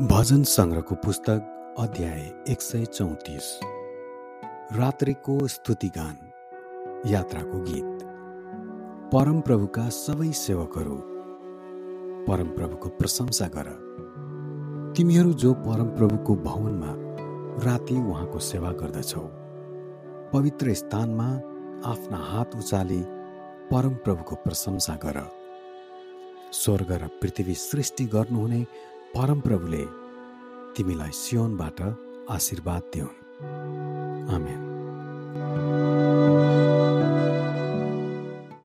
भजन सङ्ग्रहको पुस्तक अध्याय एक सय चौतिस। रात्रिको स्तुतिगान यात्राको गीत। परमप्रभुका सबै सेवकहरू परमप्रभुको प्रशंसा गर। तिमीहरू जो परमप्रभुको भवनमा राति उहाँको सेवा गर्दछौ पवित्र स्थानमा आफ्ना हात उचाली परमप्रभुको प्रशंसा गर। स्वर्ग र पृथ्वी सृष्टि गर्नुहुने परमप्रभुले तिमीलाई सियोनबाट आशीर्वाद दिउन्। आमेन।